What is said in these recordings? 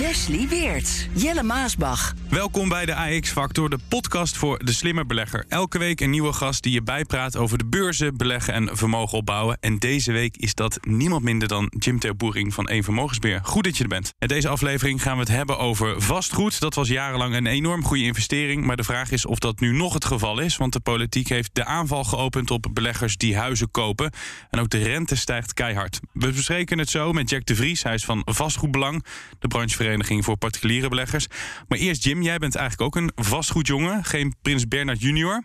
Wesley Weert. Jelle Maasbach. Welkom bij de AX Factor, de podcast voor de slimme belegger. Elke week een nieuwe gast die je bijpraat over de beurzen, beleggen en vermogen opbouwen. En deze week is dat niemand minder dan Jim Terboering van Eén Vermogensbeheer. Goed dat je er bent. In deze aflevering gaan we het hebben over vastgoed. Dat was jarenlang een enorm goede investering. Maar de vraag is of dat nu nog het geval is. Want de politiek heeft de aanval geopend op beleggers die huizen kopen. En ook de rente stijgt keihard. We bespreken het zo met Jack de Vries. Hij is van Vastgoedbelang, de branchevereniging voor particuliere beleggers. Maar eerst Jim, jij bent eigenlijk ook een vastgoedjongen. Geen Prins Bernard junior.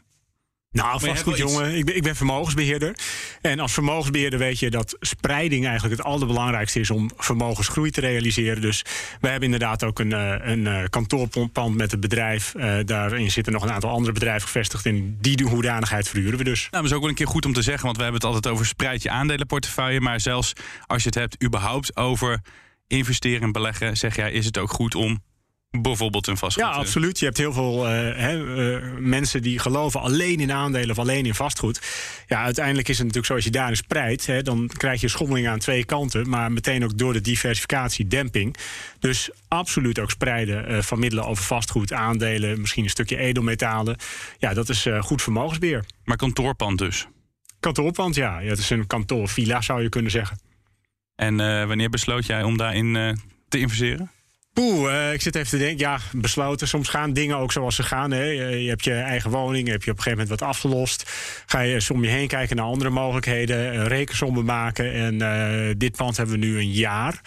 Nou, je hebt vastgoed wel iets. jongen. Ik ben, ik ben vermogensbeheerder. En als vermogensbeheerder weet je dat spreiding eigenlijk het allerbelangrijkste is om vermogensgroei te realiseren. Dus wij hebben inderdaad ook een, eh, een eh, kantoorpand met het bedrijf. Eh, daarin zitten nog een aantal andere bedrijven gevestigd. En die hoedanigheid verhuren we dus. Nou, dat is ook wel een keer goed om te zeggen, want we hebben het altijd over spreid je aandelenportefeuille. Maar zelfs als je het hebt überhaupt over investeren en beleggen, zeg jij, is het ook goed om bijvoorbeeld een vastgoed Ja, te- absoluut. Je hebt heel veel eh, eh, mensen die geloven alleen in aandelen of alleen in vastgoed. Ja, uiteindelijk is het natuurlijk zo, als je daarin spreidt, dan krijg je schommeling aan twee kanten. Maar meteen ook door de diversificatie demping. Dus absoluut ook spreiden eh, van middelen over vastgoed, aandelen, misschien een stukje edelmetalen. Ja, dat is eh, goed vermogensbeheer. Maar kantoorpand dus. Kantoorpand, ja. ja. Het is een kantoorvilla, zou je kunnen zeggen. En eh, wanneer besloot jij om daarin eh, te investeren? Poeh, eh, ik zit even te denken. Ja, besloten. Soms gaan dingen ook zoals ze gaan. Hè. Je, hebt je eigen woning, heb je op een gegeven moment wat afgelost. Ga je eens om je heen kijken naar andere mogelijkheden. Rekensommen maken. En dit pand hebben we nu een jaar.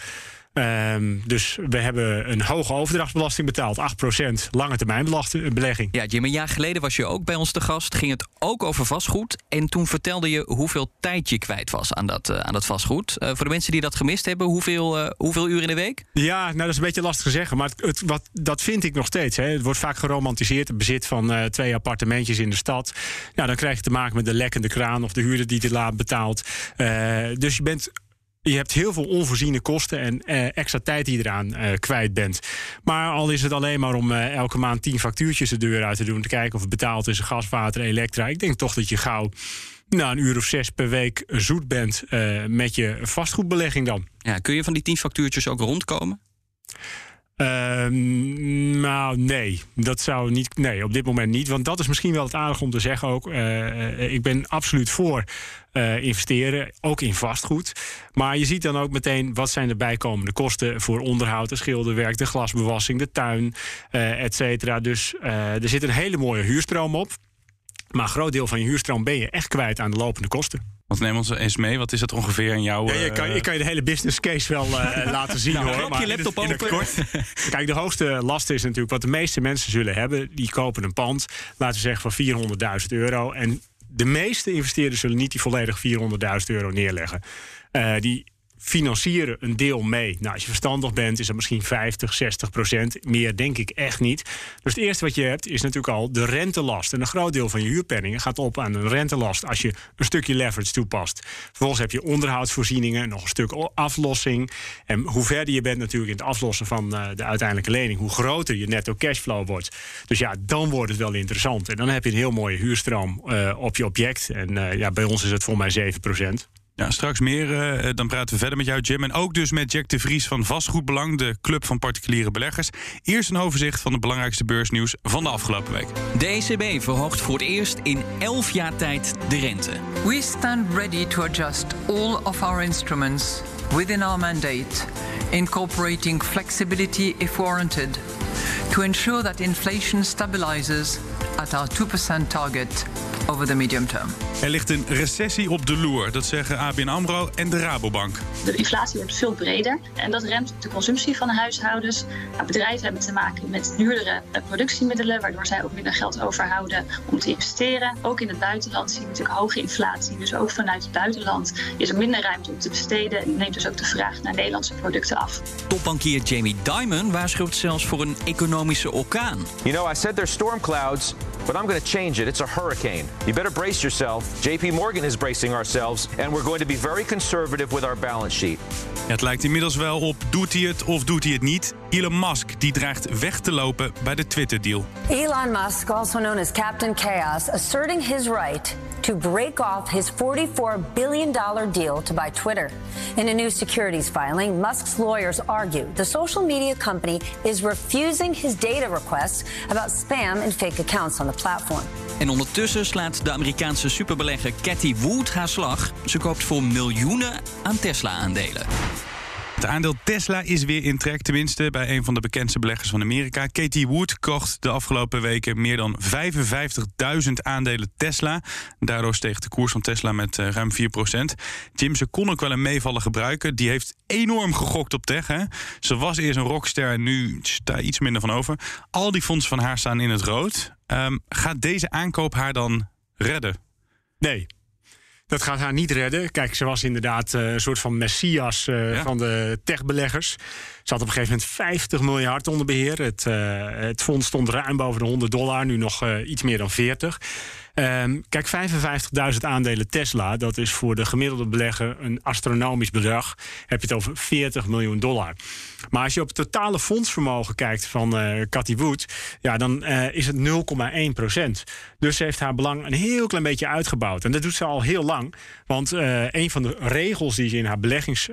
Ehm, dus we hebben een hoge overdrachtsbelasting betaald. 8% lange termijn belegging. Ja, Jim, een jaar geleden was je ook bij ons te gast. Ging het ook over vastgoed. En toen vertelde je hoeveel tijd je kwijt was aan dat, eh, aan dat vastgoed. Eh, voor de mensen die dat gemist hebben, hoeveel, eh, hoeveel uur in de week? Ja, nou dat is een beetje lastig te zeggen. Maar het, het- wat, dat vind ik nog steeds. Hè. Het wordt vaak geromantiseerd. Het bezit van twee appartementjes in de stad. Nou, dan krijg je te maken met de lekkende kraan of de huurder die te laat betaalt. Dus je bent. Je hebt heel veel onvoorziene kosten en eh, extra tijd die je eraan eh, kwijt bent. Maar al is het alleen maar om eh, elke maand tien factuurtjes de deur uit te doen. Te kijken of het betaald is, gas, water, elektra. Ik denk toch dat je gauw nou, een uur of zes per week zoet bent met je vastgoedbelegging dan. Ja, kun je van die tien factuurtjes ook rondkomen? Ehm, nou, nee. Dat zou niet. Nee, op dit moment niet. Want dat is misschien wel het aardige om te zeggen ook. Eh, eh, ik ben absoluut voor eh, investeren, ook in vastgoed. Maar je ziet dan ook meteen wat zijn de bijkomende kosten voor onderhoud, de schilderwerk, de glasbewassing, de tuin, eh et cetera. Dus er zit een hele mooie huurstroom op. Maar een groot deel van je huurstroom ben je echt kwijt aan de lopende kosten. Want neem ons eens mee, wat is dat ongeveer in jouw... Ja, je eh, kan, ik kan je de hele business case wel eh, laten zien Nou, hoor. klap je in het- laptop in het kort. Kijk, de hoogste last is natuurlijk wat de meeste mensen zullen hebben. Die kopen een pand, laten we zeggen van 400.000 euro. En de meeste investeerders zullen niet die volledig 400.000 euro neerleggen. Eh, die financieren een deel mee. Nou, als je verstandig bent, is dat misschien 50, 60 procent. Meer denk ik echt niet. Dus het eerste wat je hebt, is natuurlijk al de rentelast. En een groot deel van je huurpenningen gaat op aan een rentelast als je een stukje leverage toepast. Vervolgens heb je onderhoudsvoorzieningen, nog een stuk aflossing. En hoe verder je bent natuurlijk in het aflossen van eh, de uiteindelijke lening, hoe groter je netto cashflow wordt. Dus ja, dan wordt het wel interessant. En dan heb je een heel mooie huurstroom eh, op je object. En eh, ja, bij ons is het voor mij 7 procent. Ja, straks meer. eh, dan praten we verder met jou, Jim. En ook dus met Jack de Vries van Vastgoedbelang, de club van particuliere beleggers. Eerst een overzicht van de belangrijkste beursnieuws van de afgelopen week. De ECB verhoogt voor het eerst in 11 jaar tijd de rente. We stand ready to adjust all of our instruments within our mandate, incorporating flexibility if warranted, to ensure that inflation stabilizes at our 2% target over the medium term. Er ligt een recessie op de loer, dat zeggen ABN AMRO en de Rabobank. De inflatie wordt veel breder en dat remt de consumptie van huishoudens. Nou, bedrijven hebben te maken met duurdere eh, productiemiddelen, waardoor zij ook minder geld overhouden om te investeren. Ook in het buitenland zie je natuurlijk hoge inflatie, dus ook vanuit het buitenland is er minder ruimte om te besteden en neemt dus ook de vraag naar Nederlandse producten af. Topbankier Jamie Dimon waarschuwt zelfs voor een economische orkaan. You know, I said there's storm clouds, but I'm going to change it. It's a hurricane. You better brace yourself. JP Morgan is bracing ourselves, and we're going to be very conservative with our balance sheet. Het lijkt inmiddels wel op doet hij het of doet hij het niet. Elon Musk die dreigt weg te lopen bij de Twitter-deal. Elon Musk, also known as Captain Chaos, asserting his right to break off his $44 billion deal to buy Twitter. In a new securities filing, Musk's lawyers argue the social media company is refusing his data requests about spam and fake accounts on the platform. En ondertussen slaat de Amerikaanse superbelegger Cathy Wood haar slag. Ze koopt voor miljoenen aan Tesla-aandelen. Het aandeel Tesla is weer in trek, tenminste bij een van de bekendste beleggers van Amerika. Katie Wood kocht de afgelopen weken meer dan 55.000 aandelen Tesla. Daardoor steeg de koers van Tesla met eh, ruim 4%. Jim, ze kon ook wel een meevallen gebruiken. Die heeft enorm gegokt op tech. Hè? Ze was eerst een rockster en nu staat iets minder van over. Al die fondsen van haar staan in het rood. Ehm, gaat deze aankoop haar dan redden? Nee. Dat gaat haar niet redden. Kijk, ze was inderdaad uh, een soort van messias uh, ja. van de techbeleggers. Ze had op een gegeven moment 50 miljard onder beheer. Het, uh, het fonds stond ruim boven de 100 dollar, nu nog iets meer dan 40. Um, kijk, 55.000 aandelen Tesla, dat is voor de gemiddelde belegger een astronomisch bedrag. Heb je het over 40 miljoen dollar. Maar als je op het totale fondsvermogen kijkt van uh, Cathy Wood, ja, dan uh, is het 0,1 procent. Dus ze heeft haar belang een heel klein beetje uitgebouwd. En dat doet ze al heel lang. Want uh, een van de regels die ze in haar beleggings,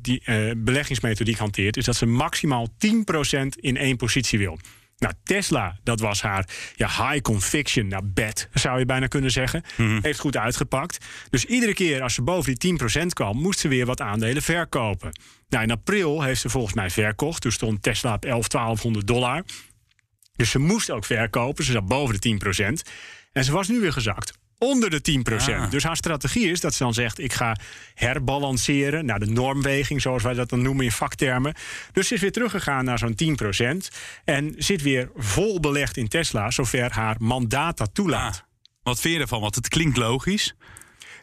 die, beleggingsmethodiek hanteert, is dat ze maximaal 10 procent in één positie wil. Nou, Tesla, dat was haar ja, high conviction nou, bet, zou je bijna kunnen zeggen. Mm-hmm. Heeft goed uitgepakt. Dus iedere keer als ze boven die 10% kwam, moest ze weer wat aandelen verkopen. Nou, in april heeft ze volgens mij verkocht. Toen stond Tesla op 11, 1200 dollar. Dus ze moest ook verkopen. Ze zat boven de 10%. En ze was nu weer gezakt onder de 10%. Ah. Dus haar strategie is dat ze dan zegt: ik ga herbalanceren naar de normweging, zoals wij dat dan noemen in vaktermen. Dus ze is weer teruggegaan naar zo'n 10% en zit weer vol belegd in Tesla, zover haar mandaat dat toelaat. Ah. Wat vind je ervan? Want het klinkt logisch.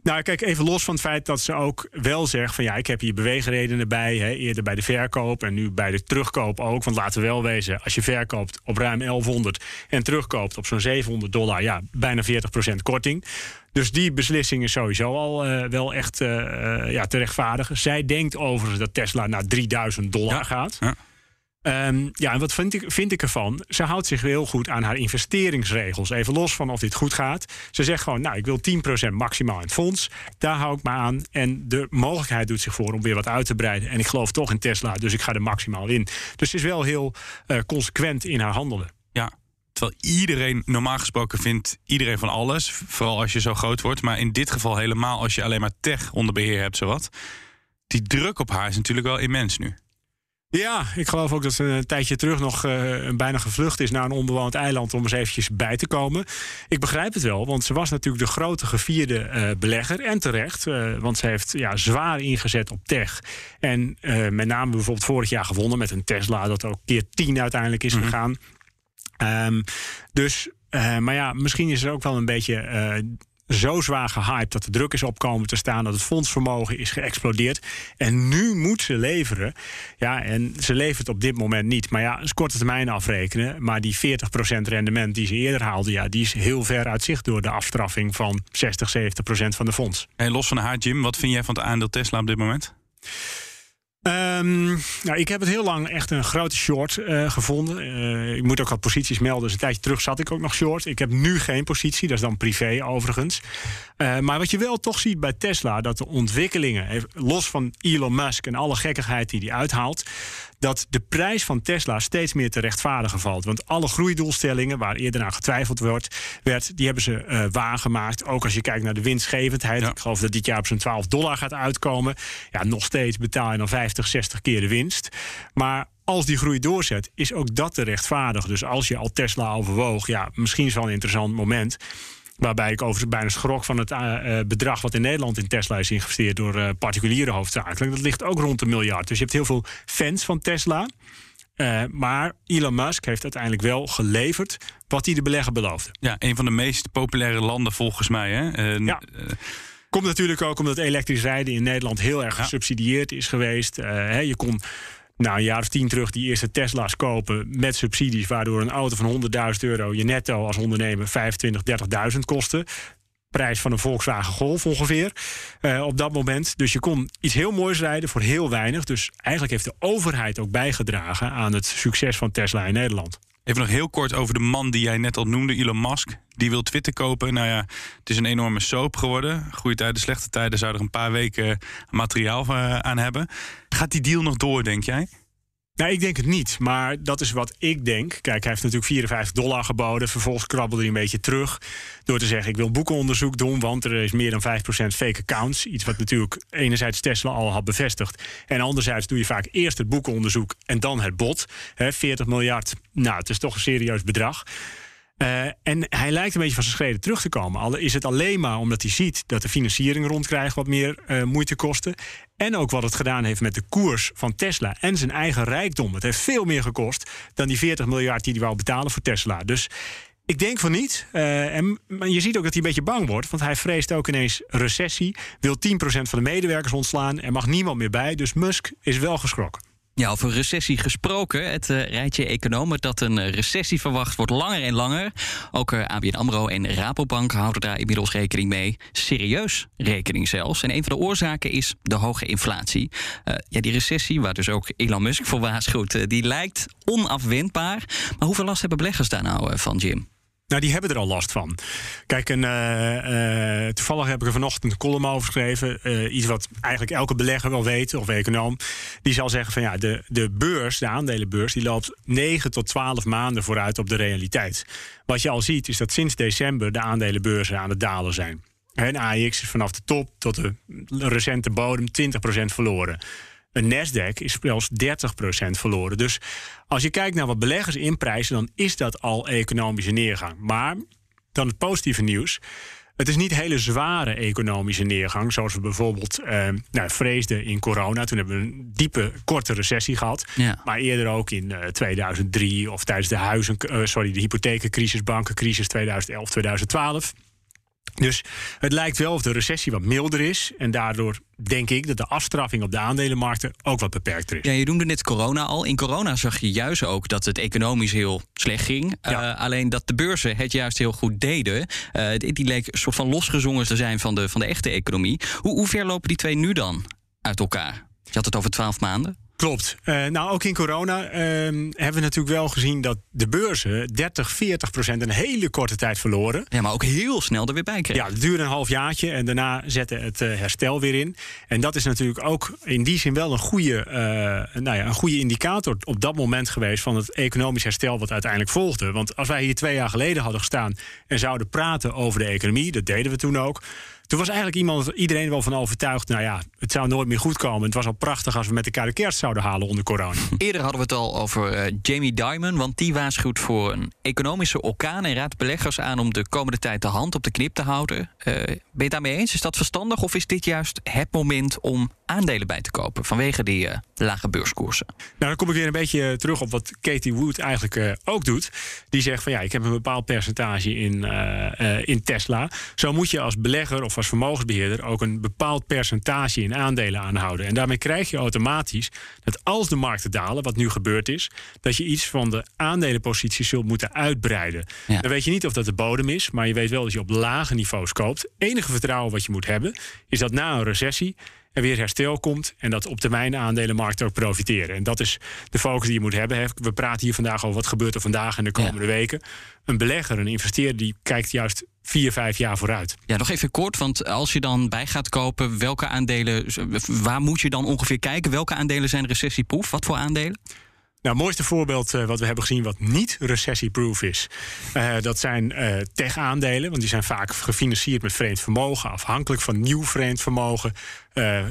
Nou, kijk, even los van het feit dat ze ook wel zegt van ja, ik heb hier beweegredenen bij. Hè, eerder bij de verkoop en nu bij de terugkoop ook. Want laten we wel wezen, als je verkoopt op ruim 1100 en terugkoopt op zo'n 700 dollar, ja, bijna 40% korting. Dus die beslissing is sowieso al uh, wel echt uh, ja, te rechtvaardigen. Zij denkt overigens dat Tesla naar 3000 dollar ja, gaat. Ja. Um, ja, en wat vind ik, vind ik ervan? Ze houdt zich heel goed aan haar investeringsregels. Even los van of dit goed gaat. Ze zegt gewoon, nou, ik wil 10% maximaal in het fonds. Daar hou ik me aan. En de mogelijkheid doet zich voor om weer wat uit te breiden. En ik geloof toch in Tesla, dus ik ga er maximaal in. Dus ze is wel heel uh, consequent in haar handelen. Ja, Terwijl iedereen, normaal gesproken vindt iedereen van alles. Vooral als je zo groot wordt. Maar in dit geval helemaal als je alleen maar tech onder beheer hebt, zowat. Die druk op haar is natuurlijk wel immens nu. Ja, ik geloof ook dat ze een tijdje terug nog uh, bijna gevlucht is naar een onbewoond eiland om eens eventjes bij te komen. Ik begrijp het wel, want ze was natuurlijk de grote gevierde uh, belegger en terecht. Uh, want ze heeft ja, zwaar ingezet op tech. En met name bijvoorbeeld vorig jaar gewonnen met een Tesla, dat ook keer 10 uiteindelijk is mm-hmm. gegaan. Um, dus, maar ja, misschien is er ook wel een beetje zo zwaar gehyped dat de druk is opkomen te staan, dat het fondsvermogen is geëxplodeerd. En nu moet ze leveren. Ja, en ze levert op dit moment niet. Maar ja, is korte termijn afrekenen. Maar die 40% rendement die ze eerder haalde, ja, die is heel ver uit zicht door de afstraffing van 60, 70% van de fonds. En los van haar, Jim, wat vind jij van het aandeel Tesla op dit moment? Um, nou, ik heb het heel lang echt een grote short uh, gevonden. Uh, ik moet ook wat posities melden. Dus een tijdje terug zat ik ook nog short. Ik heb nu geen positie, dat is dan privé overigens. Uh, maar wat je wel toch ziet bij Tesla, dat de ontwikkelingen, los van Elon Musk en alle gekkigheid die hij uithaalt, dat de prijs van Tesla steeds meer te rechtvaardigen valt. Want alle groeidoelstellingen waar eerder aan getwijfeld wordt, werd, die hebben ze uh, waargemaakt. Ook als je kijkt naar de winstgevendheid. Ja. Ik geloof dat dit jaar op zo'n 12 dollar gaat uitkomen. Ja, nog steeds betaal je dan 50, 60 keer de winst. Maar als die groei doorzet, is ook dat te rechtvaardig. Dus als je al Tesla overwoog, ja, misschien is wel een interessant moment. Waarbij ik overigens bijna schrok van het uh, bedrag wat in Nederland in Tesla is geïnvesteerd door uh, particulieren hoofdzakelijk. Dat ligt ook rond een miljard. Dus je hebt heel veel fans van Tesla. Uh, maar Elon Musk heeft uiteindelijk wel geleverd wat hij de belegger beloofde. Ja, een van de meest populaire landen volgens mij. Hè? ja. Komt natuurlijk ook omdat elektrisch rijden in Nederland heel erg gesubsidieerd is geweest. Hè, je kon nou, een jaar of tien terug die eerste Tesla's kopen met subsidies, waardoor een auto van 100.000 euro je netto als ondernemer 25, 30.000 kostte. Prijs van een Volkswagen Golf ongeveer uh, op dat moment. Dus je kon iets heel moois rijden voor heel weinig. Dus eigenlijk heeft de overheid ook bijgedragen aan het succes van Tesla in Nederland. Even nog heel kort over de man die jij net al noemde, Elon Musk. Die wil Twitter kopen. Nou ja, het is een enorme soap geworden. Goede tijden, slechte tijden zou er een paar weken materiaal eh, aan hebben. Gaat die deal nog door, denk jij? Nou, ik denk het niet. Maar dat is wat ik denk. Kijk, hij heeft natuurlijk 54 dollar geboden. Vervolgens krabbelde hij een beetje terug. Door te zeggen: Ik wil boekenonderzoek doen. Want er is meer dan 5% fake accounts. Iets wat natuurlijk enerzijds Tesla al had bevestigd. En anderzijds doe je vaak eerst het boekenonderzoek en dan het bod. He, 40 miljard. Nou, het is toch een serieus bedrag. Uh, en hij lijkt een beetje van zijn schreden terug te komen. Al is het alleen maar omdat hij ziet dat de financiering rondkrijgt wat meer uh, moeite kosten. En ook wat het gedaan heeft met de koers van Tesla en zijn eigen rijkdom. Het heeft veel meer gekost dan die 40 miljard die hij wou betalen voor Tesla. Dus ik denk van niet. Uh, en je ziet ook dat hij een beetje bang wordt. Want hij vreest ook ineens recessie. Wil 10% van de medewerkers ontslaan. Er mag niemand meer bij. Dus Musk is wel geschrokken. Ja, over recessie gesproken. Het uh, rijtje economen dat een eh, recessie verwacht wordt langer en langer. Ook eh, ABN AMRO en Rabobank houden daar inmiddels rekening mee. Serieus rekening zelfs. En een van de oorzaken is de hoge inflatie. Ja, die recessie, waar dus ook Elon Musk voor waarschuwt... die lijkt onafwendbaar. Maar hoeveel last hebben beleggers daar nou van, Jim? Nou, die hebben er al last van. Kijk, een, uh, uh, toevallig heb ik er vanochtend een column over geschreven. Uh, iets wat eigenlijk elke belegger wel weet, of econoom. Die zal zeggen van ja, de, de beurs, de aandelenbeurs, die loopt 9 tot 12 maanden vooruit op de realiteit. Wat je al ziet, is dat sinds december de aandelenbeurzen aan het dalen zijn. En AX is vanaf de top tot de recente bodem 20% verloren. Een Nasdaq is zelfs 30% verloren. Dus als je kijkt naar wat beleggers inprijzen, dan is dat al economische neergang. Maar dan het positieve nieuws. Het is niet hele zware economische neergang, zoals we bijvoorbeeld eh, nou, vreesden in corona. Toen hebben we een diepe, korte recessie gehad. Ja. Maar eerder ook in uh, eh, 2003 of tijdens de, huizen, uh, sorry, de hypothekencrisis, bankencrisis 2011, 2012. Dus het lijkt wel of de recessie wat milder is. En daardoor denk ik dat de afstraffing op de aandelenmarkten ook wat beperkter is. Ja, je noemde net corona al. In corona zag je juist ook dat het economisch heel slecht ging. Uh, alleen dat de beurzen het juist heel goed deden. Uh, die leek een soort van losgezongen te zijn van de, van de echte economie. Hoe, hoe ver lopen die twee nu dan uit elkaar? Je had het over twaalf maanden. Klopt. Uh, nou, ook in corona uh, hebben we natuurlijk wel gezien dat de beurzen 30, 40 procent een hele korte tijd verloren. Ja, maar ook heel snel er weer bij kregen. Ja, het duurde een half jaartje en daarna zette het uh, herstel weer in. En dat is natuurlijk ook in die zin wel een goede, nou ja, een goede indicator op dat moment geweest van het economisch herstel wat uiteindelijk volgde. Want als wij hier twee jaar geleden hadden gestaan en zouden praten over de economie, dat deden we toen ook toen was eigenlijk iemand, iedereen wel van overtuigd... nou ja, het zou nooit meer goed komen. Het was al prachtig als we met elkaar de kerst zouden halen onder corona. Eerder hadden we het al over uh, Jamie Dimon... want die waarschuwt voor een economische orkaan... en raadt beleggers aan om de komende tijd de hand op de knip te houden. Uh, ben je het daarmee eens? Is dat verstandig of is dit juist het moment om aandelen bij te kopen... vanwege die uh, lage beurskoersen? Nou, dan kom ik weer een beetje terug op wat Katie Wood eigenlijk ook doet. Die zegt van ja, ik heb een bepaald percentage in, in Tesla. Zo moet je als belegger of als vermogensbeheerder ook een bepaald percentage in aandelen aanhouden. En daarmee krijg je automatisch dat als de markten dalen, wat nu gebeurd is, dat je iets van de aandelenposities zult moeten uitbreiden. Dan weet je niet of dat de bodem is, maar je weet wel dat je op lage niveaus koopt. Enige vertrouwen wat je moet hebben, is dat na een recessie er weer herstel komt en dat op termijn aandelenmarkten ook profiteren. En dat is de focus die je moet hebben. We praten hier vandaag over wat gebeurt er vandaag en de komende weken. Een belegger, een investeerder, die kijkt juist vier, vijf jaar vooruit. Ja, nog even kort, want als je dan bij gaat kopen, welke aandelen, waar moet je dan ongeveer kijken? Welke aandelen zijn recessieproef? Wat voor aandelen? Nou, het mooiste voorbeeld uh, wat we hebben gezien wat niet recessieproof is, uh, dat zijn uh, tech-aandelen. Want die zijn vaak gefinancierd met vreemd vermogen, afhankelijk van nieuw vreemd vermogen,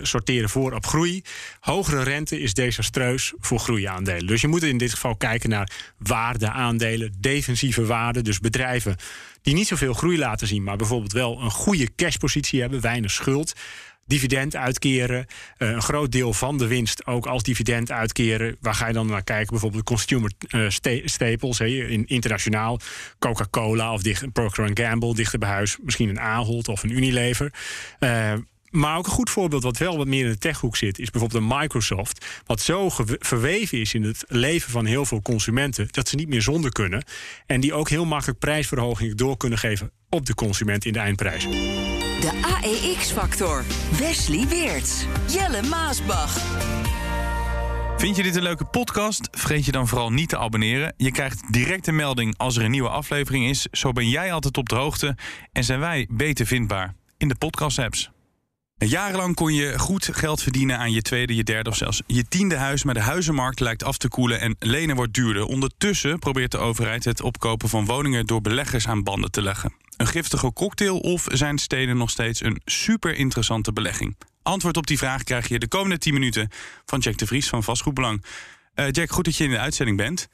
sorteren voor op groei. Hogere rente is desastreus voor groeiaandelen. Dus je moet in dit geval kijken naar waardeaandelen, defensieve waarden, dus bedrijven die niet zoveel groei laten zien, maar bijvoorbeeld wel een goede cashpositie hebben, weinig schuld dividend uitkeren. Uh, een groot deel van de winst ook als dividend uitkeren. Waar ga je dan naar kijken? Bijvoorbeeld consumer uh, staples, in, internationaal. Coca-Cola of dicht, Procter Gamble, dichter bij huis. Misschien een Ahold of een Unilever. Uh, maar ook een goed voorbeeld wat wel wat meer in de techhoek zit, is bijvoorbeeld een Microsoft. Wat zo verweven is in het leven van heel veel consumenten dat ze niet meer zonder kunnen. En die ook heel makkelijk prijsverhogingen door kunnen geven op de consument in de eindprijs. De AEX-factor. Wesley Weerts. Jelle Maasbach. Vind je dit een leuke podcast? Vergeet je dan vooral niet te abonneren. Je krijgt direct een melding als er een nieuwe aflevering is. Zo ben jij altijd op de hoogte en zijn wij beter vindbaar in de podcast-apps. Jarenlang kon je goed geld verdienen aan je tweede, je derde of zelfs je tiende huis. Maar de huizenmarkt lijkt af te koelen en lenen wordt duurder. Ondertussen probeert de overheid het opkopen van woningen door beleggers aan banden te leggen. Een giftige cocktail of zijn steden nog steeds een super interessante belegging? Antwoord op die vraag krijg je de komende 10 minuten van Jack de Vries van Vastgoedbelang. Uh, Jack, goed dat je in de uitzending bent.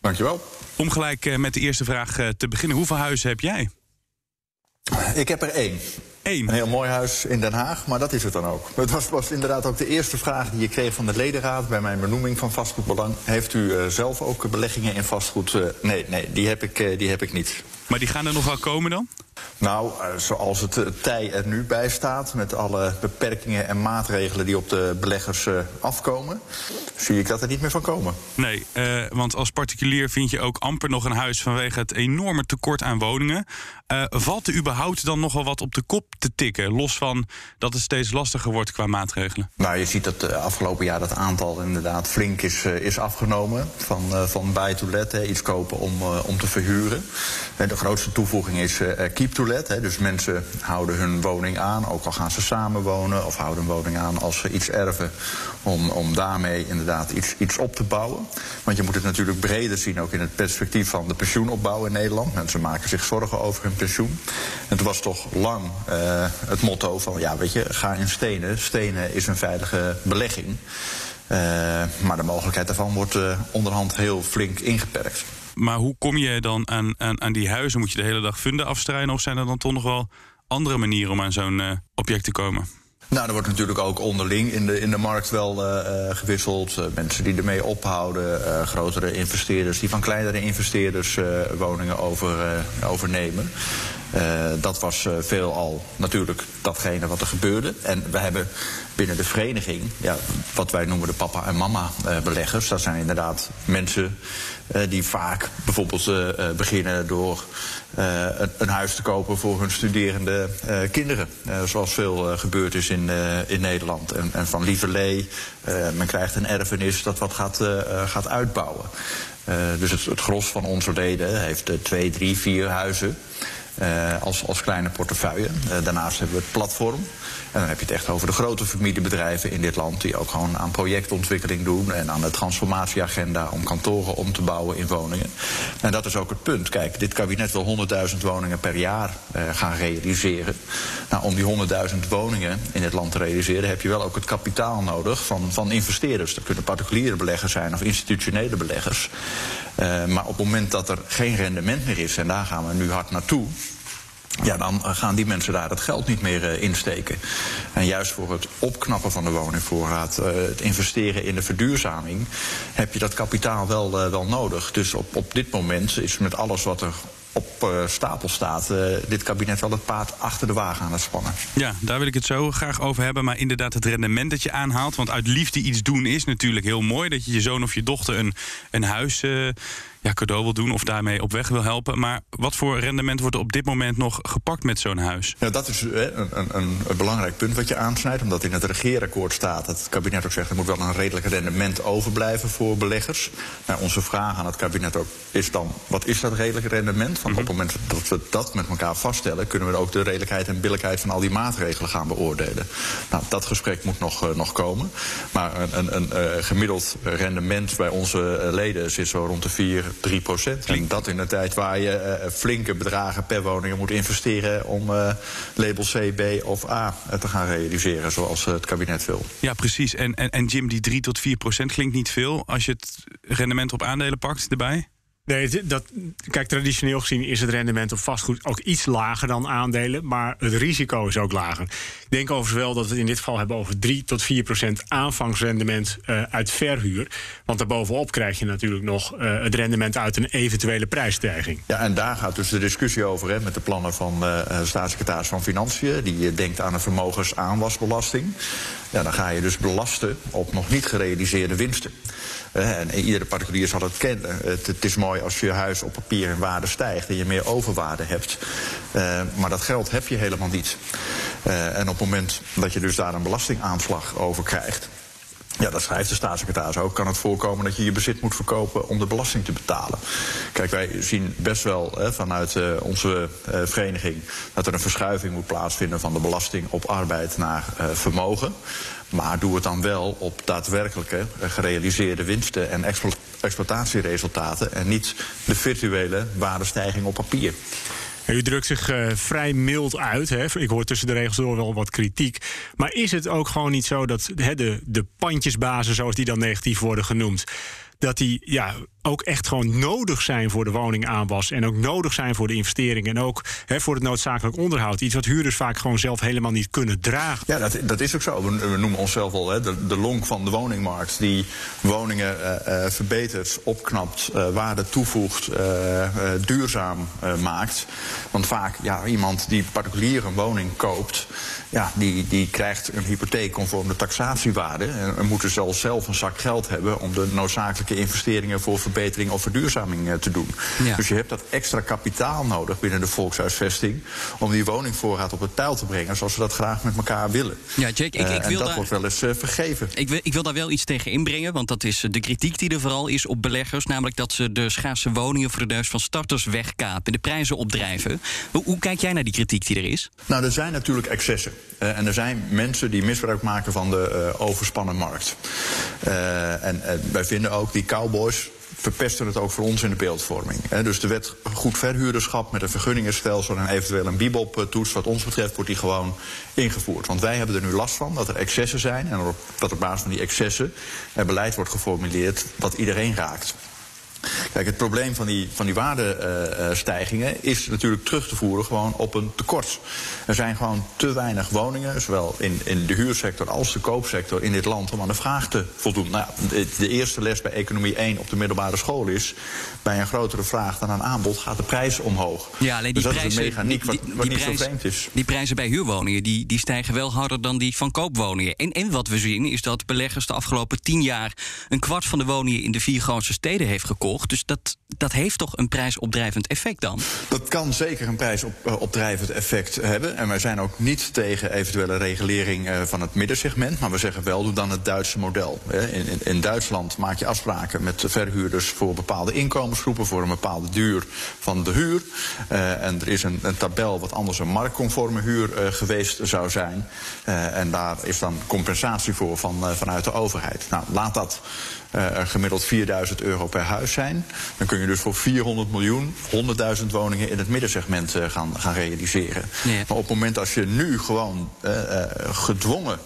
Dankjewel. Om gelijk uh, met de eerste vraag uh, te beginnen. Hoeveel huizen heb jij? Ik heb er één. Een heel mooi huis in Den Haag, maar dat is het dan ook. Het was, was inderdaad ook de eerste vraag die je kreeg van de ledenraad bij mijn benoeming van vastgoedbelang. Heeft u uh, zelf ook beleggingen in vastgoed? Uh, nee, nee, die heb, ik, uh, die heb ik niet. Maar die gaan er nog wel komen dan? Nou, zoals het tij er nu bij staat, met alle beperkingen en maatregelen die op de beleggers afkomen, zie ik dat er niet meer van komen. Nee, uh, want als particulier vind je ook amper nog een huis vanwege het enorme tekort aan woningen. Uh, valt er überhaupt dan nogal wat op de kop te tikken, los van dat het steeds lastiger wordt qua maatregelen? Nou, je ziet dat uh, afgelopen jaar dat aantal inderdaad flink is, is afgenomen van, van buy to let, hè, iets kopen om, om te verhuren. de grootste toevoeging is keep hè, dus mensen houden hun woning aan, ook al gaan ze samenwonen of houden een woning aan als ze iets erven, om, om daarmee inderdaad iets, iets op te bouwen. Want je moet het natuurlijk breder zien, ook in het perspectief van de pensioenopbouw in Nederland. Mensen maken zich zorgen over hun pensioen. En het was toch lang uh, het motto van, ja, weet je, ga in stenen. Stenen is een veilige belegging. Uh, maar de mogelijkheid daarvan wordt uh, onderhand heel flink ingeperkt. Maar hoe kom je dan aan, aan, aan die huizen? Moet je de hele dag funden afstrijden? Of zijn er dan toch nog wel andere manieren om aan zo'n object te komen? Nou, er wordt natuurlijk ook onderling in de, in de markt wel uh, gewisseld. Uh, mensen die ermee ophouden, grotere investeerders die van kleinere investeerders woningen over, overnemen. Dat was veelal natuurlijk datgene wat er gebeurde. En we hebben binnen de vereniging, ja, wat wij noemen de papa en mama beleggers, dat zijn inderdaad mensen die vaak bijvoorbeeld beginnen door een, een, huis te kopen voor hun studerende kinderen. zoals veel gebeurd is in, in Nederland. En, en van lieverlee, men krijgt een erfenis dat wat gaat, gaat uitbouwen. dus het, het gros van onze leden heeft twee, drie, vier huizen. Uh, als, als kleine portefeuille. Uh, daarnaast hebben we het platform. En dan heb je het echt over de grote familiebedrijven in dit land... die ook gewoon aan projectontwikkeling doen... en aan de transformatieagenda om kantoren om te bouwen in woningen. En dat is ook het punt. Kijk, dit kabinet wil 100.000 woningen per jaar uh, gaan realiseren. Nou, om die 100.000 woningen in het land te realiseren... heb je wel ook het kapitaal nodig van, van investeerders. Dat kunnen particuliere beleggers zijn of institutionele beleggers. Uh, maar op het moment dat er geen rendement meer is... en daar gaan we nu hard naartoe ja, dan gaan die mensen daar het geld niet meer uh, insteken. En juist voor het opknappen van de woningvoorraad, uh, het investeren in de verduurzaming, heb je dat kapitaal wel, uh, wel nodig. Dus op, op dit moment is met alles wat er op stapel staat, dit kabinet wel het paard achter de wagen aan het spannen. Ja, daar wil ik het zo graag over hebben. Maar inderdaad, het rendement dat je aanhaalt. Want uit liefde iets doen is natuurlijk heel mooi. Dat je je zoon of je dochter een, een huis ja, cadeau wil doen of daarmee op weg wil helpen. Maar wat voor rendement wordt er op dit moment nog gepakt met zo'n huis? Ja, dat is een, een, een, belangrijk punt wat je aansnijdt. Omdat in het regeerakkoord staat dat het kabinet ook zegt... er moet wel een redelijk rendement overblijven voor beleggers. Nou, onze vraag aan het kabinet ook is dan... wat is dat redelijk rendement? Want op het moment dat we dat met elkaar vaststellen, kunnen we ook de redelijkheid en billijkheid van al die maatregelen gaan beoordelen. Nou, dat gesprek moet nog, nog komen. Maar een, een, een gemiddeld rendement bij onze leden zit zo rond de 4, 3 procent. Klinkt dat in een tijd waar je flinke bedragen per woning moet investeren om label C, B of A te gaan realiseren, zoals het kabinet wil. Ja, precies. En, en, en Jim, die 3 tot 4 procent klinkt niet veel. Als je het rendement op aandelen pakt erbij? Nee, dat, kijk, traditioneel gezien is het rendement op vastgoed ook iets lager dan aandelen, maar het risico is ook lager. Ik denk overigens wel dat we het in dit geval hebben over 3 tot 4 procent aanvangsrendement uh, uit verhuur. Want daarbovenop krijg je natuurlijk nog uh, het rendement uit een eventuele prijsstijging. Ja, en daar gaat dus de discussie over hè, met de plannen van uh, staatssecretaris van Financiën. Die denkt aan een vermogensaanwasbelasting. Ja, dan ga je dus belasten op nog niet gerealiseerde winsten. En iedere particulier zal het kennen. Het, het, is als je huis op papier in waarde stijgt en je meer overwaarde hebt. Uh, maar dat geld heb je helemaal niet. Uh, en op het moment dat je dus daar een belastingaanslag over krijgt. Ja, dat schrijft de staatssecretaris ook. Kan het voorkomen dat je je bezit moet verkopen om de belasting te betalen? Kijk, wij zien best wel hè, vanuit uh, onze vereniging dat er een verschuiving moet plaatsvinden van de belasting op arbeid naar vermogen. Maar doe het dan wel op daadwerkelijke gerealiseerde winsten en explo exploitatieresultaten en niet de virtuele waardestijging op papier. U drukt zich uh, vrij mild uit. Hè? Ik hoor tussen de regels door wel wat kritiek. Maar is het ook gewoon niet zo dat hè, de, de pandjesbazen, zoals die dan negatief worden genoemd, dat die ja, ook echt gewoon nodig zijn voor de woningaanwas. En ook nodig zijn voor de investering. En ook voor het noodzakelijk onderhoud. Iets wat huurders vaak gewoon zelf helemaal niet kunnen dragen. Ja, dat, dat is ook zo. We, we noemen onszelf al de, de lonk van de woningmarkt. Die woningen uh, uh, verbetert, opknapt, uh, waarde toevoegt, duurzaam maakt. Want vaak, ja, iemand die particulier een woning koopt. Ja, die, die krijgt een hypotheek conform de taxatiewaarde. En, moet dus zelf een zak geld hebben om de noodzakelijke investeringen voor verbetering of verduurzaming uh, te doen. Ja. Dus je hebt dat extra kapitaal nodig binnen de volkshuisvesting om die woningvoorraad op het peil te brengen zoals we dat graag met elkaar willen. Ja, Jake, ik, ik uh, wil dat daar, wordt wel eens uh, vergeven. Ik wil, ik wil daar wel iets tegen inbrengen, want dat is de kritiek die er vooral is op beleggers, namelijk dat ze de schaarse woningen voor de neus van starters wegkapen, de prijzen opdrijven. Hoe, hoe, kijk jij naar die kritiek die er is? Nou, er zijn natuurlijk excessen. Uh, en er zijn mensen die misbruik maken van de uh, overspannen markt. Uh, en wij vinden ook die cowboys verpesten het ook voor ons in de beeldvorming. Dus de wet goed verhuurderschap met een vergunningenstelsel en eventueel een bibop-toets, wat ons betreft, wordt die gewoon ingevoerd. Want wij hebben er nu last van dat er excessen zijn en dat op basis van die excessen beleid wordt geformuleerd dat iedereen raakt. Kijk, het probleem van die, van die waardestijgingen is natuurlijk terug te voeren gewoon op een tekort. Er zijn gewoon te weinig woningen, zowel in, in de huursector als de koopsector in dit land, om aan de vraag te voldoen. Nou, de, eerste les bij Economie 1 op de middelbare school is, bij een grotere vraag dan een aanbod gaat de prijs omhoog. Ja, alleen die dus dat prijzen, is een mechaniek wat, die, wat niet prijs, zo vreemd is. Die prijzen bij huurwoningen die, die stijgen wel harder dan die van koopwoningen. En, en wat we zien is dat beleggers de afgelopen tien jaar een kwart van de woningen in de vier grootste steden heeft gekocht. Dus dat, dat heeft toch een prijsopdrijvend effect dan? Dat kan zeker een prijsopdrijvend effect hebben. En wij zijn ook niet tegen eventuele regulering uh, van het middensegment. Maar we zeggen wel, doe dan het Duitse model. In, in, in Duitsland maak je afspraken met verhuurders voor bepaalde inkomensgroepen, voor een bepaalde duur van de huur. Uh, en er is een, een, tabel wat anders een marktconforme huur geweest zou zijn. en daar is dan compensatie voor van, vanuit de overheid. Nou, laat dat gemiddeld 4000 euro per huis zijn. Dan kun je dus voor 400 miljoen 100.000 woningen in het middensegment uh, gaan, gaan realiseren. Ja. Maar op het moment als je nu gewoon uh, gedwongen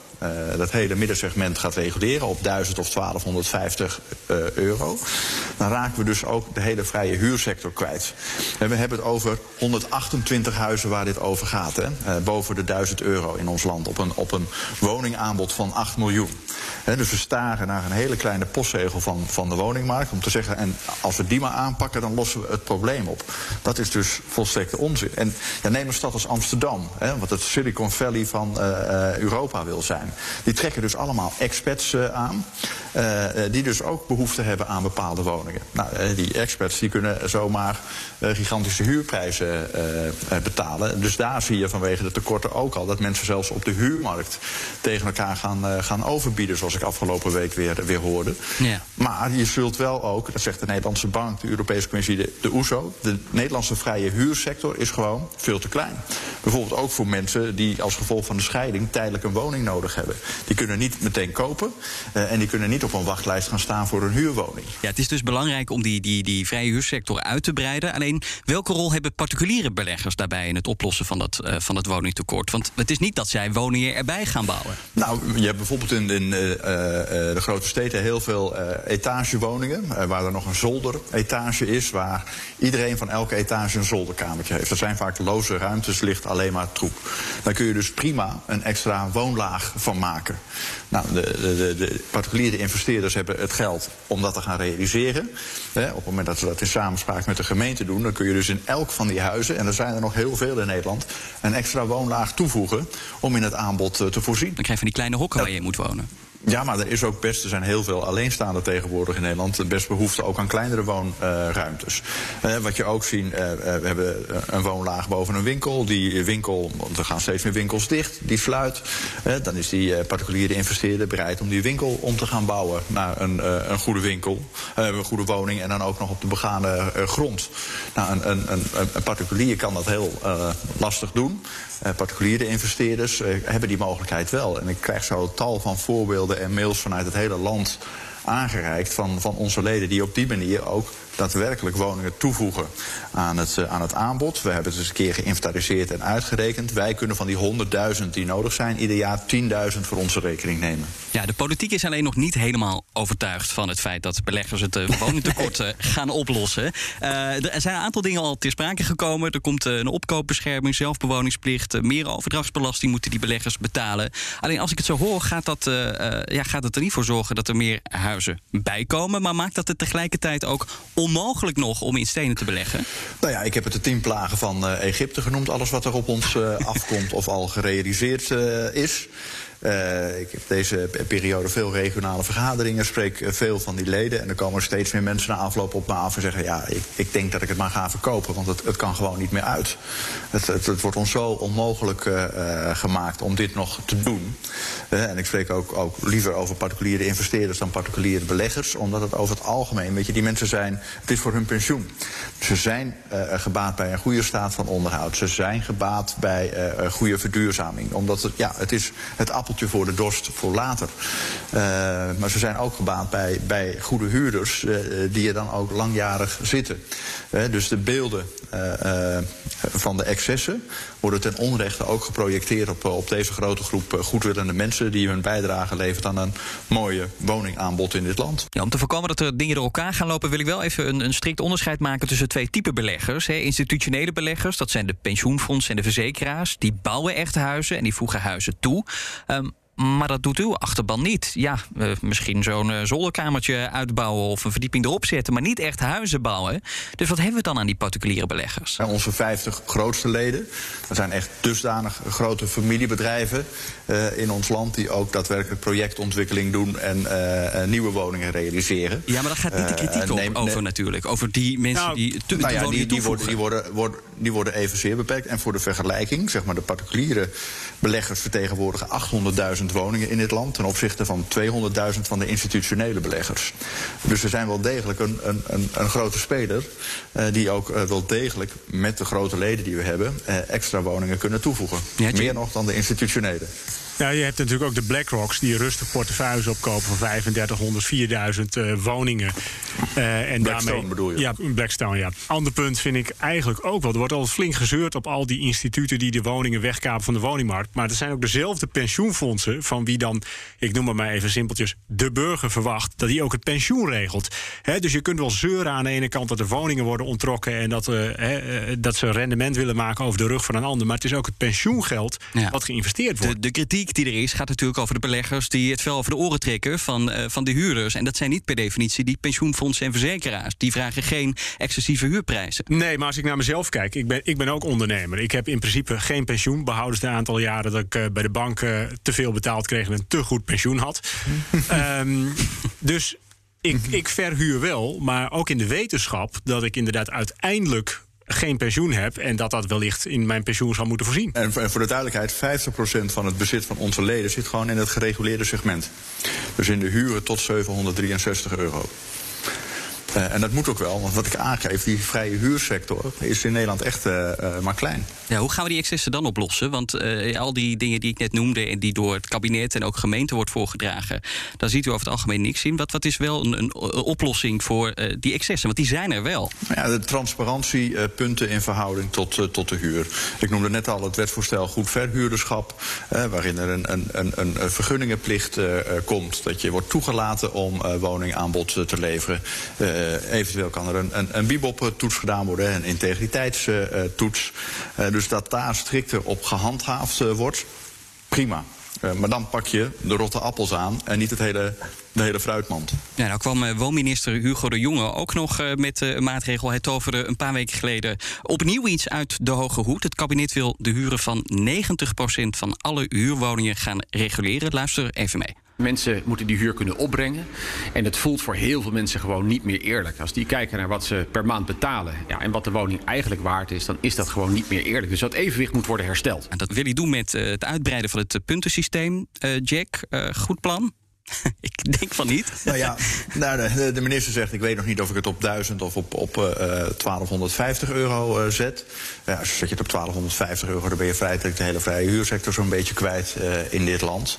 dat hele middensegment gaat reguleren op 1000 of 1250 uh, euro, dan raken we dus ook de hele vrije huursector kwijt. En we hebben het over 128 huizen waar dit over gaat, hè? Uh, boven de 1000 euro in ons land, op een, op een woningaanbod van 8 miljoen. Dus we staren naar een hele kleine postzegel van, van de woningmarkt. Om te zeggen, en als we die maar aanpakken, dan lossen we het probleem op. Dat is dus volstrekte onzin. En neem een stad als Amsterdam, wat het Silicon Valley van Europa wil zijn. Die trekken dus allemaal expats uh, aan. die dus ook behoefte hebben aan bepaalde woningen. Nou, eh, die experts die kunnen zomaar eh, gigantische huurprijzen eh, betalen. Dus daar zie je vanwege de tekorten ook al dat mensen zelfs op de huurmarkt tegen elkaar gaan, gaan overbieden, zoals ik afgelopen week weer, weer hoorde. Ja. Maar je zult wel ook, dat zegt de Nederlandse Bank, de Europese Commissie, de, de OESO, de Nederlandse vrije huursector is gewoon veel te klein. Bijvoorbeeld ook voor mensen die als gevolg van de scheiding tijdelijk een woning nodig hebben. Die kunnen niet meteen kopen en die kunnen niet op een wachtlijst gaan staan voor een huurwoning. Ja, het is dus belangrijk om die, die, die vrije huursector uit te breiden. Alleen, welke rol hebben particuliere beleggers daarbij in het oplossen van dat, uh, van het woningtekort? Want het is niet dat zij woningen erbij gaan bouwen. Nou, je hebt bijvoorbeeld in, in uh, de grote steden heel veel etagewoningen, waar er nog een zolderetage is, waar iedereen van elke etage een zolderkamertje heeft. Dat zijn vaak loze ruimtes, ligt alleen maar troep. Daar kun je dus prima een extra woonlaag van maken. Nou, de, de, de particuliere investeerders hebben het geld om dat te gaan realiseren. op het moment dat ze dat in samenspraak met de gemeente doen, dan kun je dus in elk van die huizen, en er zijn er nog heel veel in Nederland, een extra woonlaag toevoegen om in het aanbod eh, te voorzien. Dan krijg je van die kleine hokken waar je in moet wonen. Ja, maar er is ook best, er zijn heel veel alleenstaanden tegenwoordig in Nederland. Best behoefte ook aan kleinere woonruimtes. Uh, wat je ook ziet, uh, we hebben een woonlaag boven een winkel. Die winkel, want er gaan steeds meer winkels dicht, die sluit. dan is die particuliere investeerder bereid om die winkel om te gaan bouwen naar een, een goede winkel, een goede woning en dan ook nog op de begane grond. Nou, een, een, een particulier kan dat heel lastig doen. Uh, particuliere investeerders uh, hebben die mogelijkheid wel. En ik krijg zo tal van voorbeelden en mails vanuit het hele land aangereikt van, van onze leden die op die manier ook daadwerkelijk woningen toevoegen aan het, uh, aan het aanbod. We hebben het eens een keer geïnventariseerd en uitgerekend. Wij kunnen van die 100.000 die nodig zijn, ieder jaar 10.000 voor onze rekening nemen. Ja, de politiek is alleen nog niet helemaal overtuigd van het feit dat beleggers het uh, woningtekort uh, gaan oplossen. er zijn een aantal dingen al ter sprake gekomen. Er komt een opkoopbescherming, zelfbewoningsplicht, meer overdrachtsbelasting moeten die beleggers betalen. Alleen als ik het zo hoor, gaat, dat, ja, gaat het er niet voor zorgen dat er meer huizen bijkomen. Maar maakt dat het tegelijkertijd ook onmogelijk nog om in stenen te beleggen? Nou ja, ik heb het de tien plagen van uh, Egypte genoemd. Alles wat er op ons uh, afkomt of al gerealiseerd uh, is. Uh, ik heb deze periode veel regionale vergaderingen, spreek veel van die leden. En er komen steeds meer mensen na afloop op me af en zeggen: Ja, ik, ik denk dat ik het maar ga verkopen, want het, het kan gewoon niet meer uit. Het, het, wordt ons zo onmogelijk uh, gemaakt om dit nog te doen. En ik spreek ook, ook liever over particuliere investeerders dan particuliere beleggers, omdat het over het algemeen, weet je, die mensen zijn, het is voor hun pensioen. Ze zijn gebaat bij een goede staat van onderhoud. Ze zijn gebaat bij goede verduurzaming. Omdat het, ja, het is het appel voor de dorst voor later. Uh, maar ze zijn ook gebaat bij, bij goede huurders uh, die er dan ook langjarig zitten. Uh, dus de beelden van de excessen worden ten onrechte ook geprojecteerd op, op deze grote groep goedwillende mensen die hun bijdrage levert aan een mooie woningaanbod in dit land. Ja, om te voorkomen dat er dingen door elkaar gaan lopen, wil ik wel even een, een strikt onderscheid maken tussen twee typen beleggers. Institutionele beleggers, dat zijn de pensioenfondsen en de verzekeraars, die bouwen echt huizen en die voegen huizen toe. Um, maar dat doet uw achterban niet. Ja, uh, misschien zo'n uh, zolderkamertje uitbouwen of een verdieping erop zetten, maar niet echt huizen bouwen. Dus wat hebben we dan aan die particuliere beleggers? En onze 50 grootste leden, dat zijn echt dusdanig grote familiebedrijven uh, in ons land die ook daadwerkelijk projectontwikkeling doen en nieuwe woningen realiseren. Ja, maar daar gaat niet de kritiek op, over natuurlijk. Over die mensen nou, die te, nou ja, die, die, worden, die, worden, worden, die worden evenzeer beperkt. En voor de vergelijking, zeg maar de particuliere beleggers vertegenwoordigen 800.000 woningen in dit land ten opzichte van 200.000 van de institutionele beleggers. Dus we zijn wel degelijk een, een, een, een grote speler uh, die ook uh, wel degelijk met de grote leden die we hebben uh, extra woningen kunnen toevoegen. Ja, Meer nog dan de institutionele. Ja, je hebt natuurlijk ook de BlackRocks die rustig portefeuilles opkopen van 3500, 4000 uh, woningen. Uh, en Blackstone daarmee, bedoel je? Ja, Blackstone, ja. Ander punt vind ik eigenlijk ook wel. Er wordt al flink gezeurd op al die instituten die de woningen wegkapen van de woningmarkt. Maar er zijn ook dezelfde pensioenfondsen van wie dan, ik noem het maar even simpeltjes, de burger verwacht dat die ook het pensioen regelt. He, dus je kunt wel zeuren aan de ene kant dat de woningen worden ontrokken en dat, uh, he, dat ze rendement willen maken over de rug van een ander. Maar het is ook het pensioengeld ja. wat geïnvesteerd wordt. De, de kritiek die er is, gaat natuurlijk over de beleggers die het vel over de oren trekken van, uh, van de huurders. En dat zijn niet per definitie die pensioenfondsen en verzekeraars. Die vragen geen excessieve huurprijzen. Nee, maar als ik naar mezelf kijk, ik ben, ik ben ook ondernemer. Ik heb in principe geen pensioen, behoudens de aantal jaren dat ik uh, bij de bank uh, te veel betaald kreeg en een te goed pensioen had. um, dus ik, ik verhuur wel, maar ook in de wetenschap dat ik inderdaad uiteindelijk geen pensioen heb en dat dat wellicht in mijn pensioen zal moeten voorzien. En voor de duidelijkheid, 50% van het bezit van onze leden zit gewoon in het gereguleerde segment. Dus in de huren tot 763 euro. Uh, en dat moet ook wel, want wat ik aangeef, die vrije huursector is in Nederland echt uh, uh, maar klein. Ja, hoe gaan we die excessen dan oplossen? Want al die dingen die ik net noemde en die door het kabinet en ook gemeente wordt voorgedragen, daar ziet u over het algemeen niks in. Wat, wat is wel een, een oplossing voor die excessen? Want die zijn er wel. Ja, de transparantiepunten in verhouding tot, tot de huur. Ik noemde net al het wetsvoorstel goed verhuurderschap, waarin er een, een, een, een vergunningenplicht komt. Dat je wordt toegelaten om woningaanbod te leveren. Uh, eventueel kan er een, een, een bibop-toets gedaan worden, een integriteitstoets. Uh, dus dat daar strikter op gehandhaafd wordt, prima. maar dan pak je de rotte appels aan en niet het hele, de hele fruitmand. Ja, nou kwam woonminister Hugo de Jonge ook nog met een maatregel. Hij toverde een paar weken geleden opnieuw iets uit de hoge hoed. Het kabinet wil de huren van 90% van alle huurwoningen gaan reguleren. Luister even mee. Mensen moeten die huur kunnen opbrengen. En het voelt voor heel veel mensen gewoon niet meer eerlijk. Als die kijken naar wat ze per maand betalen ja, en wat de woning eigenlijk waard is, dan is dat gewoon niet meer eerlijk. Dus dat evenwicht moet worden hersteld. En dat wil hij doen met uh, het uitbreiden van het puntensysteem. Uh, Jack, uh, goed plan? ik denk van niet. Nou ja, nou, de, de, minister zegt: Ik weet nog niet of ik het op 1000 of op, op uh, 1250 euro uh, zet. Ja, als je het op 1250 euro, dan ben je feitelijk de hele vrije huursector zo'n beetje kwijt in dit land.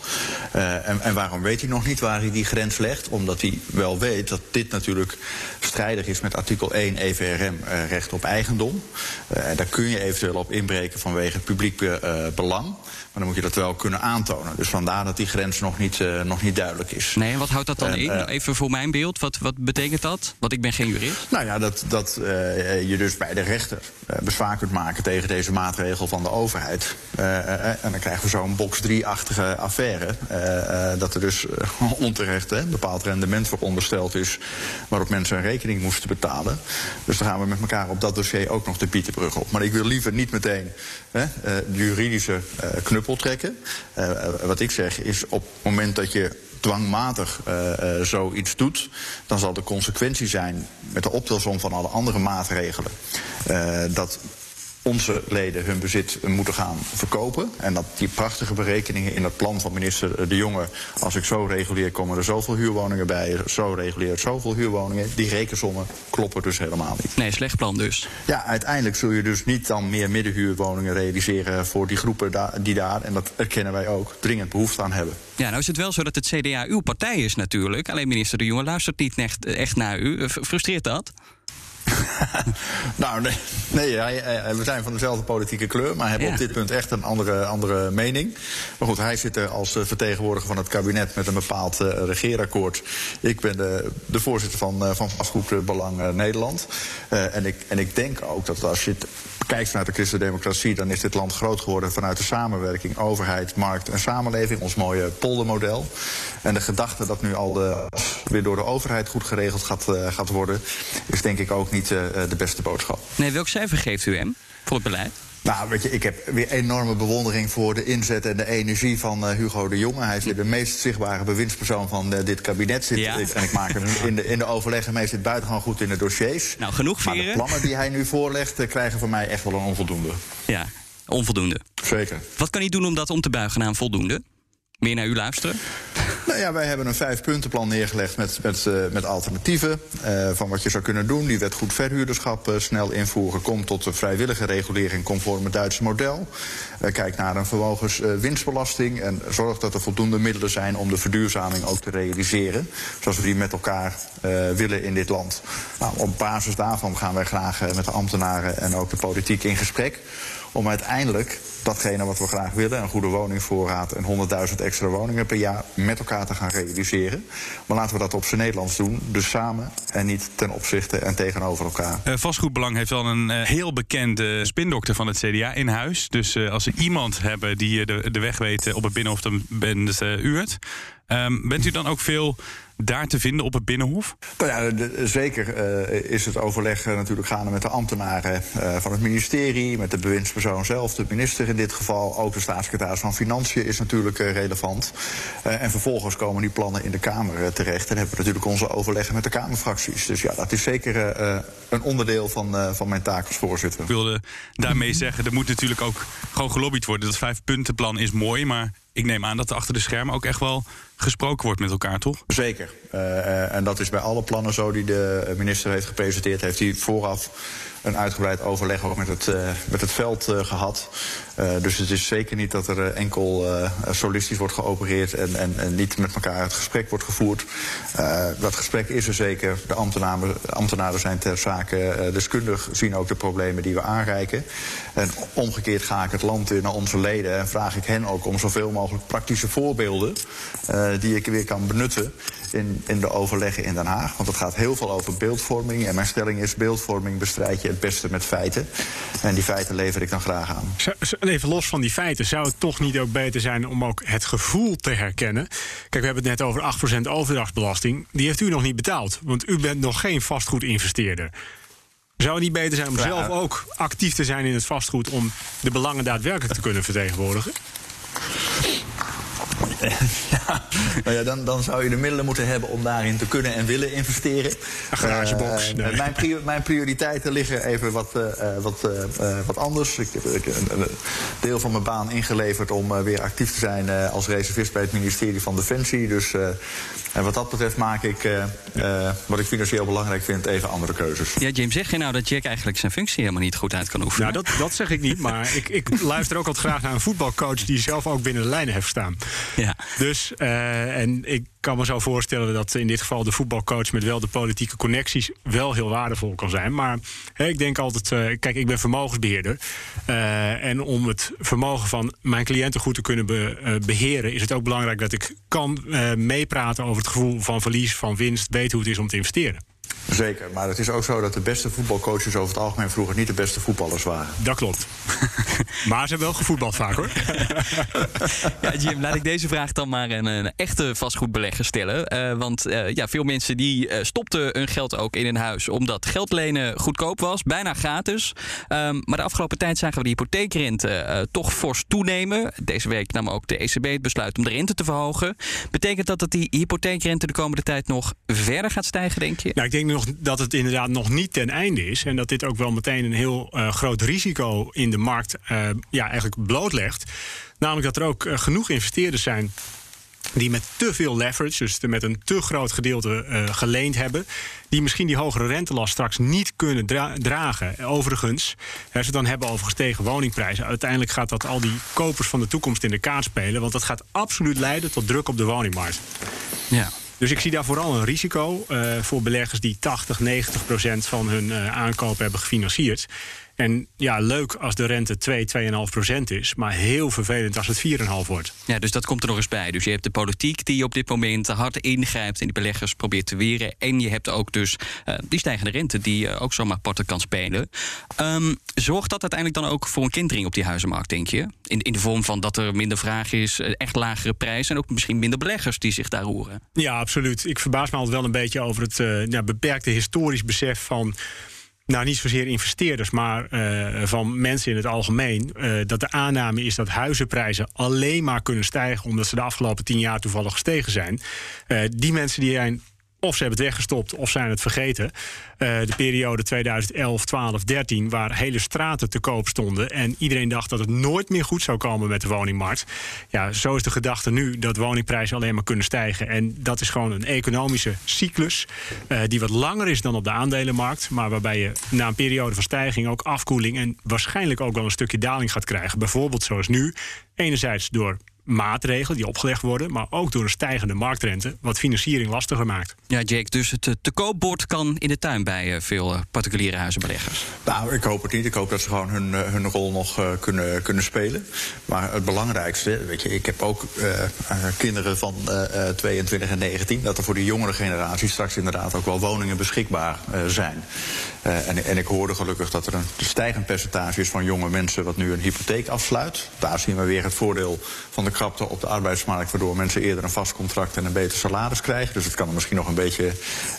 En, en, waarom weet hij nog niet waar hij die grens legt? Omdat hij wel weet dat dit natuurlijk strijdig is met artikel 1 EVRM, recht op eigendom. daar kun je eventueel op inbreken vanwege het publiek belang. Maar dan moet je dat wel kunnen aantonen. Dus vandaar dat die grens nog niet, nog niet duidelijk is. Nee, en wat houdt dat dan in? Uh, Even voor mijn beeld, wat, wat betekent dat? Want ik ben geen jurist. Nou ja, dat, dat uh, je dus bij de rechter bezwaar kunt maken tegen deze maatregel van de overheid. en dan krijgen we zo'n box 3-achtige affaire. dat er dus onterecht een bepaald rendement voor ondersteld is... waarop mensen een rekening moesten betalen. Dus dan gaan we met elkaar op dat dossier ook nog de Pieterbrug op. Maar ik wil liever niet meteen de juridische knuppel trekken. wat ik zeg is op het moment dat je dwangmatig uh, zoiets doet, dan zal de consequentie zijn met de optelsom van alle andere maatregelen dat onze leden hun bezit moeten gaan verkopen. En dat die prachtige berekeningen in het plan van minister De Jonge... als ik zo reguleer, komen er zoveel huurwoningen bij... zo reguleer zoveel huurwoningen. Die rekensommen kloppen dus helemaal niet. Nee, slecht plan dus. Ja, uiteindelijk zul je dus niet dan meer middenhuurwoningen realiseren... voor die groepen die daar, en dat erkennen wij ook, dringend behoefte aan hebben. Ja, nou is het wel zo dat het CDA uw partij is natuurlijk. Alleen minister De Jonge luistert niet echt, echt naar u. Frustreert dat? nou, nee, nee hij, we zijn van dezelfde politieke kleur, maar hebben ja. op dit punt echt een andere, andere mening. Maar goed, hij zit er als vertegenwoordiger van het kabinet met een bepaald uh, regeerakkoord. Ik ben de, de voorzitter van, uh, van Vastgoed Belang uh, Nederland. en, ik, en ik denk ook dat als je het kijkt vanuit de christendemocratie, dan is dit land groot geworden vanuit de samenwerking, overheid, markt en samenleving, ons mooie poldermodel. En de gedachte dat nu al de, weer door de overheid goed geregeld gaat, gaat worden, is denk ik ook niet uh, de beste boodschap. Nee, welk cijfer geeft u hem voor het beleid? Nou, weet je, ik heb weer enorme bewondering voor de inzet en de energie van uh, Hugo de Jonge. Hij is weer de meest zichtbare bewindspersoon van uh, dit kabinet. Zit, ja. En ik maak hem in de, in de overleggen mee zit buitengewoon goed in de dossiers. Nou, genoeg Maar de plannen die hij nu voorlegt, uh, krijgen van mij echt wel een onvoldoende. Ja, onvoldoende. Zeker. Wat kan hij doen om dat om te buigen naar een voldoende? Meer naar u luisteren? Ja, wij hebben een vijfpuntenplan neergelegd met, met, uh, met alternatieven. Uh, van wat je zou kunnen doen. Die wet goed verhuurderschap uh, snel invoeren. Komt tot een vrijwillige regulering conform het Duitse model. kijk naar een vermogens winstbelasting. En zorg dat er voldoende middelen zijn om de verduurzaming ook te realiseren. Zoals we die met elkaar willen in dit land. Nou, op basis daarvan gaan wij graag met de ambtenaren en ook de politiek in gesprek om uiteindelijk datgene wat we graag willen, een goede woningvoorraad en 100.000 extra woningen per jaar, met elkaar te gaan realiseren. Maar laten we dat op zijn Nederlands doen, dus samen en niet ten opzichte en tegenover elkaar. Uh, vastgoedbelang heeft wel een uh, heel bekende spindokter van het CDA in huis. Dus uh, als ze iemand hebben die de, de weg weet op het binnenhof, dan het Uurt. Um, bent u dan ook veel daar te vinden op het Binnenhof? Nou ja, de, zeker uh, is het overleg uh, natuurlijk gaande met de ambtenaren uh, van het ministerie, met de bewindspersoon zelf, de minister in dit geval. Ook de staatssecretaris van Financiën is natuurlijk relevant. en vervolgens komen die plannen in de Kamer terecht. En hebben we natuurlijk onze overleggen met de Kamerfracties. Dus ja, dat is zeker een onderdeel van, van mijn taak als voorzitter. Ik wilde daarmee zeggen, er moet natuurlijk ook gewoon gelobbyd worden. Dat vijfpuntenplan is mooi, maar ik neem aan dat er achter de schermen ook echt wel gesproken wordt met elkaar, toch? Zeker. Uh, en dat is bij alle plannen zo die de minister heeft gepresenteerd. Heeft hij vooraf een uitgebreid overleg ook met het, uh, met het veld uh, gehad. dus het is zeker niet dat er enkel solistisch wordt geopereerd en, en, en, niet met elkaar het gesprek wordt gevoerd. dat gesprek is er zeker. De ambtenaren, ambtenaren zijn ter zake deskundig, zien ook de problemen die we aanreiken. En omgekeerd ga ik het land in naar onze leden en vraag ik hen ook om zoveel mogelijk praktische voorbeelden die ik weer kan benutten in, in de overleggen in Den Haag. Want het gaat heel veel over beeldvorming. En mijn stelling is: beeldvorming bestrijd je het beste met feiten. En die feiten lever ik dan graag aan. Even los van die feiten, zou het toch niet ook beter zijn om ook het gevoel te herkennen? Kijk, we hebben het net over 8% overdrachtsbelasting. Die heeft u nog niet betaald, want u bent nog geen vastgoedinvesteerder. Zou het niet beter zijn om zelf ook actief te zijn in het vastgoed om de belangen daadwerkelijk te kunnen vertegenwoordigen? ja, nou ja dan, dan zou je de middelen moeten hebben om daarin te kunnen en willen investeren. Een garagebox. Uh, mijn, mijn, prioriteiten liggen even wat, uh, wat, uh, wat anders. Ik heb een, deel van mijn baan ingeleverd om weer actief te zijn als reservist bij het ministerie van Defensie. Dus en wat dat betreft maak ik, wat ik financieel belangrijk vind, even andere keuzes. Ja, James, zeg je nou dat Jack eigenlijk zijn functie helemaal niet goed uit kan oefenen? Nou, dat, dat zeg ik niet, maar ik, ik luister ook altijd graag naar een voetbalcoach die zelf ook binnen de lijnen heeft staan. Ja. Dus, uh, en ik kan me zo voorstellen dat in dit geval de voetbalcoach met wel de politieke connecties wel heel waardevol kan zijn. Maar ik denk altijd, uh, kijk, ik ben vermogensbeheerder. Uh, en om het vermogen van mijn cliënten goed te kunnen be, beheren, is het ook belangrijk dat ik kan meepraten over het gevoel van verlies, van winst, weet hoe het is om te investeren. Zeker, maar het is ook zo dat de beste voetbalcoaches over het algemeen vroeger niet de beste voetballers waren. Dat klopt. maar ze hebben wel gevoetbald vaak hoor. ja, Jim, laat ik deze vraag dan maar een, een echte vastgoedbelegger stellen. Uh, want uh, ja, veel mensen die uh, stopten hun geld ook in een huis omdat geld lenen goedkoop was, bijna gratis. Um, maar de afgelopen tijd zagen we de hypotheekrente toch fors toenemen. Deze week nam ook de ECB het besluit om de rente te verhogen. Betekent dat dat die hypotheekrente de komende tijd nog verder gaat stijgen, denk je? Nou, ik denk nog dat het inderdaad nog niet ten einde is. En dat dit ook wel meteen een heel uh, groot risico in de markt uh, ja, eigenlijk blootlegt. Namelijk dat er ook uh, genoeg investeerders zijn die met te veel leverage, dus met een te groot gedeelte geleend hebben, die misschien die hogere rentelast straks niet kunnen dra dragen. Overigens, als we dan hebben over gestegen woningprijzen, uiteindelijk gaat dat al die kopers van de toekomst in de kaart spelen, want dat gaat absoluut leiden tot druk op de woningmarkt. Ja. Dus ik zie daar vooral een risico uh, voor beleggers die 80, 90 procent van hun uh, aankoop hebben gefinancierd. En ja, leuk als de rente 2, 2,5 procent is. Maar heel vervelend als het 4,5 wordt. Ja, dus dat komt er nog eens bij. Dus je hebt de politiek die op dit moment hard ingrijpt... en die beleggers probeert te weren. En je hebt ook dus uh, die stijgende rente... die uh, ook zomaar parten kan spelen. Um, zorgt dat uiteindelijk dan ook voor een kentering op die huizenmarkt, denk je? In, in de vorm van dat er minder vraag is, echt lagere prijzen... en ook misschien minder beleggers die zich daar roeren. Ja, absoluut. Ik verbaas me altijd wel een beetje over het uh, ja, beperkte historisch besef van nou, niet zozeer investeerders, maar uh, van mensen in het algemeen. Uh, dat de aanname is dat huizenprijzen alleen maar kunnen stijgen omdat ze de afgelopen tien jaar toevallig gestegen zijn. Uh, die mensen die zijn of ze hebben het weggestopt of zijn het vergeten. Uh, de periode 2011, 12, 13, waar hele straten te koop stonden. En iedereen dacht dat het nooit meer goed zou komen met de woningmarkt. Ja, zo is de gedachte nu dat woningprijzen alleen maar kunnen stijgen. En dat is gewoon een economische cyclus. Uh, die wat langer is dan op de aandelenmarkt. Maar waarbij je na een periode van stijging ook afkoeling. en waarschijnlijk ook wel een stukje daling gaat krijgen. Bijvoorbeeld zoals nu. Enerzijds door maatregelen die opgelegd worden, maar ook door een stijgende marktrente, wat financiering lastiger maakt. Ja, Jake, dus het te koopbord kan in de tuin bij uh, veel uh, particuliere huizenbeleggers. Nou, ik hoop het niet. Ik hoop dat ze gewoon hun, uh, hun rol nog kunnen, kunnen spelen. Maar het belangrijkste, weet je, ik heb ook kinderen van 22 en 19, dat er voor de jongere generatie straks inderdaad ook wel woningen beschikbaar zijn. Uh, en, en, ik hoorde gelukkig dat er een stijgend percentage is van jonge mensen wat nu een hypotheek afsluit. Daar zien we weer het voordeel van de krapte op de arbeidsmarkt, waardoor mensen eerder een vast contract en een beter salaris krijgen. Dus het kan er misschien nog een beetje,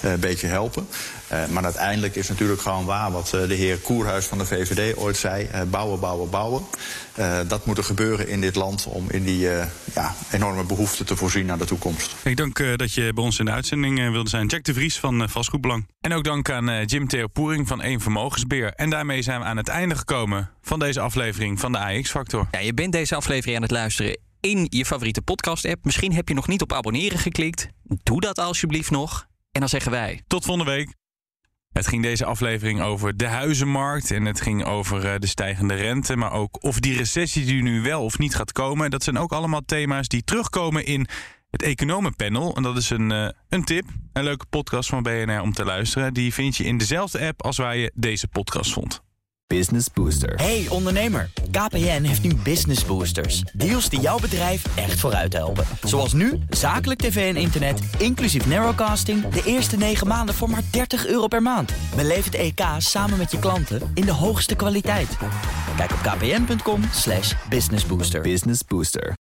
uh, beetje helpen. Uh, maar uiteindelijk is natuurlijk gewoon waar wat de heer Koerhuis van de VVD ooit zei: bouwen, bouwen, bouwen. dat moet er gebeuren in dit land om in die ja, enorme behoefte te voorzien naar de toekomst. Ik dank dat je bij ons in de uitzending wilde zijn. Jack de Vries van Vastgoedbelang. En ook dank aan Jim Theo Van Eén Vermogensbeheer. En daarmee zijn we aan het einde gekomen van deze aflevering van de AX Factor. Ja, je bent deze aflevering aan het luisteren in je favoriete podcast-app. Misschien heb je nog niet op abonneren geklikt. Doe dat alsjeblieft nog. En dan zeggen wij... Tot volgende week. Het ging deze aflevering over de huizenmarkt en het ging over eh, de stijgende rente, maar ook of die recessie die nu wel of niet gaat komen. Dat zijn ook allemaal thema's die terugkomen in het Economenpanel. En dat is een, uh, een tip, een leuke podcast van BNR om te luisteren. Die vind je in dezelfde app als waar je deze podcast vond. Business Booster. Hey ondernemer, KPN heeft nu Business Boosters. Deals die jouw bedrijf echt vooruit helpen. Zoals nu, zakelijk tv en internet, inclusief narrowcasting... de eerste 9 maanden voor maar 30 euro per maand. Beleef het EK samen met je klanten in de hoogste kwaliteit. Kijk op kpn.com businessbooster. Business Booster.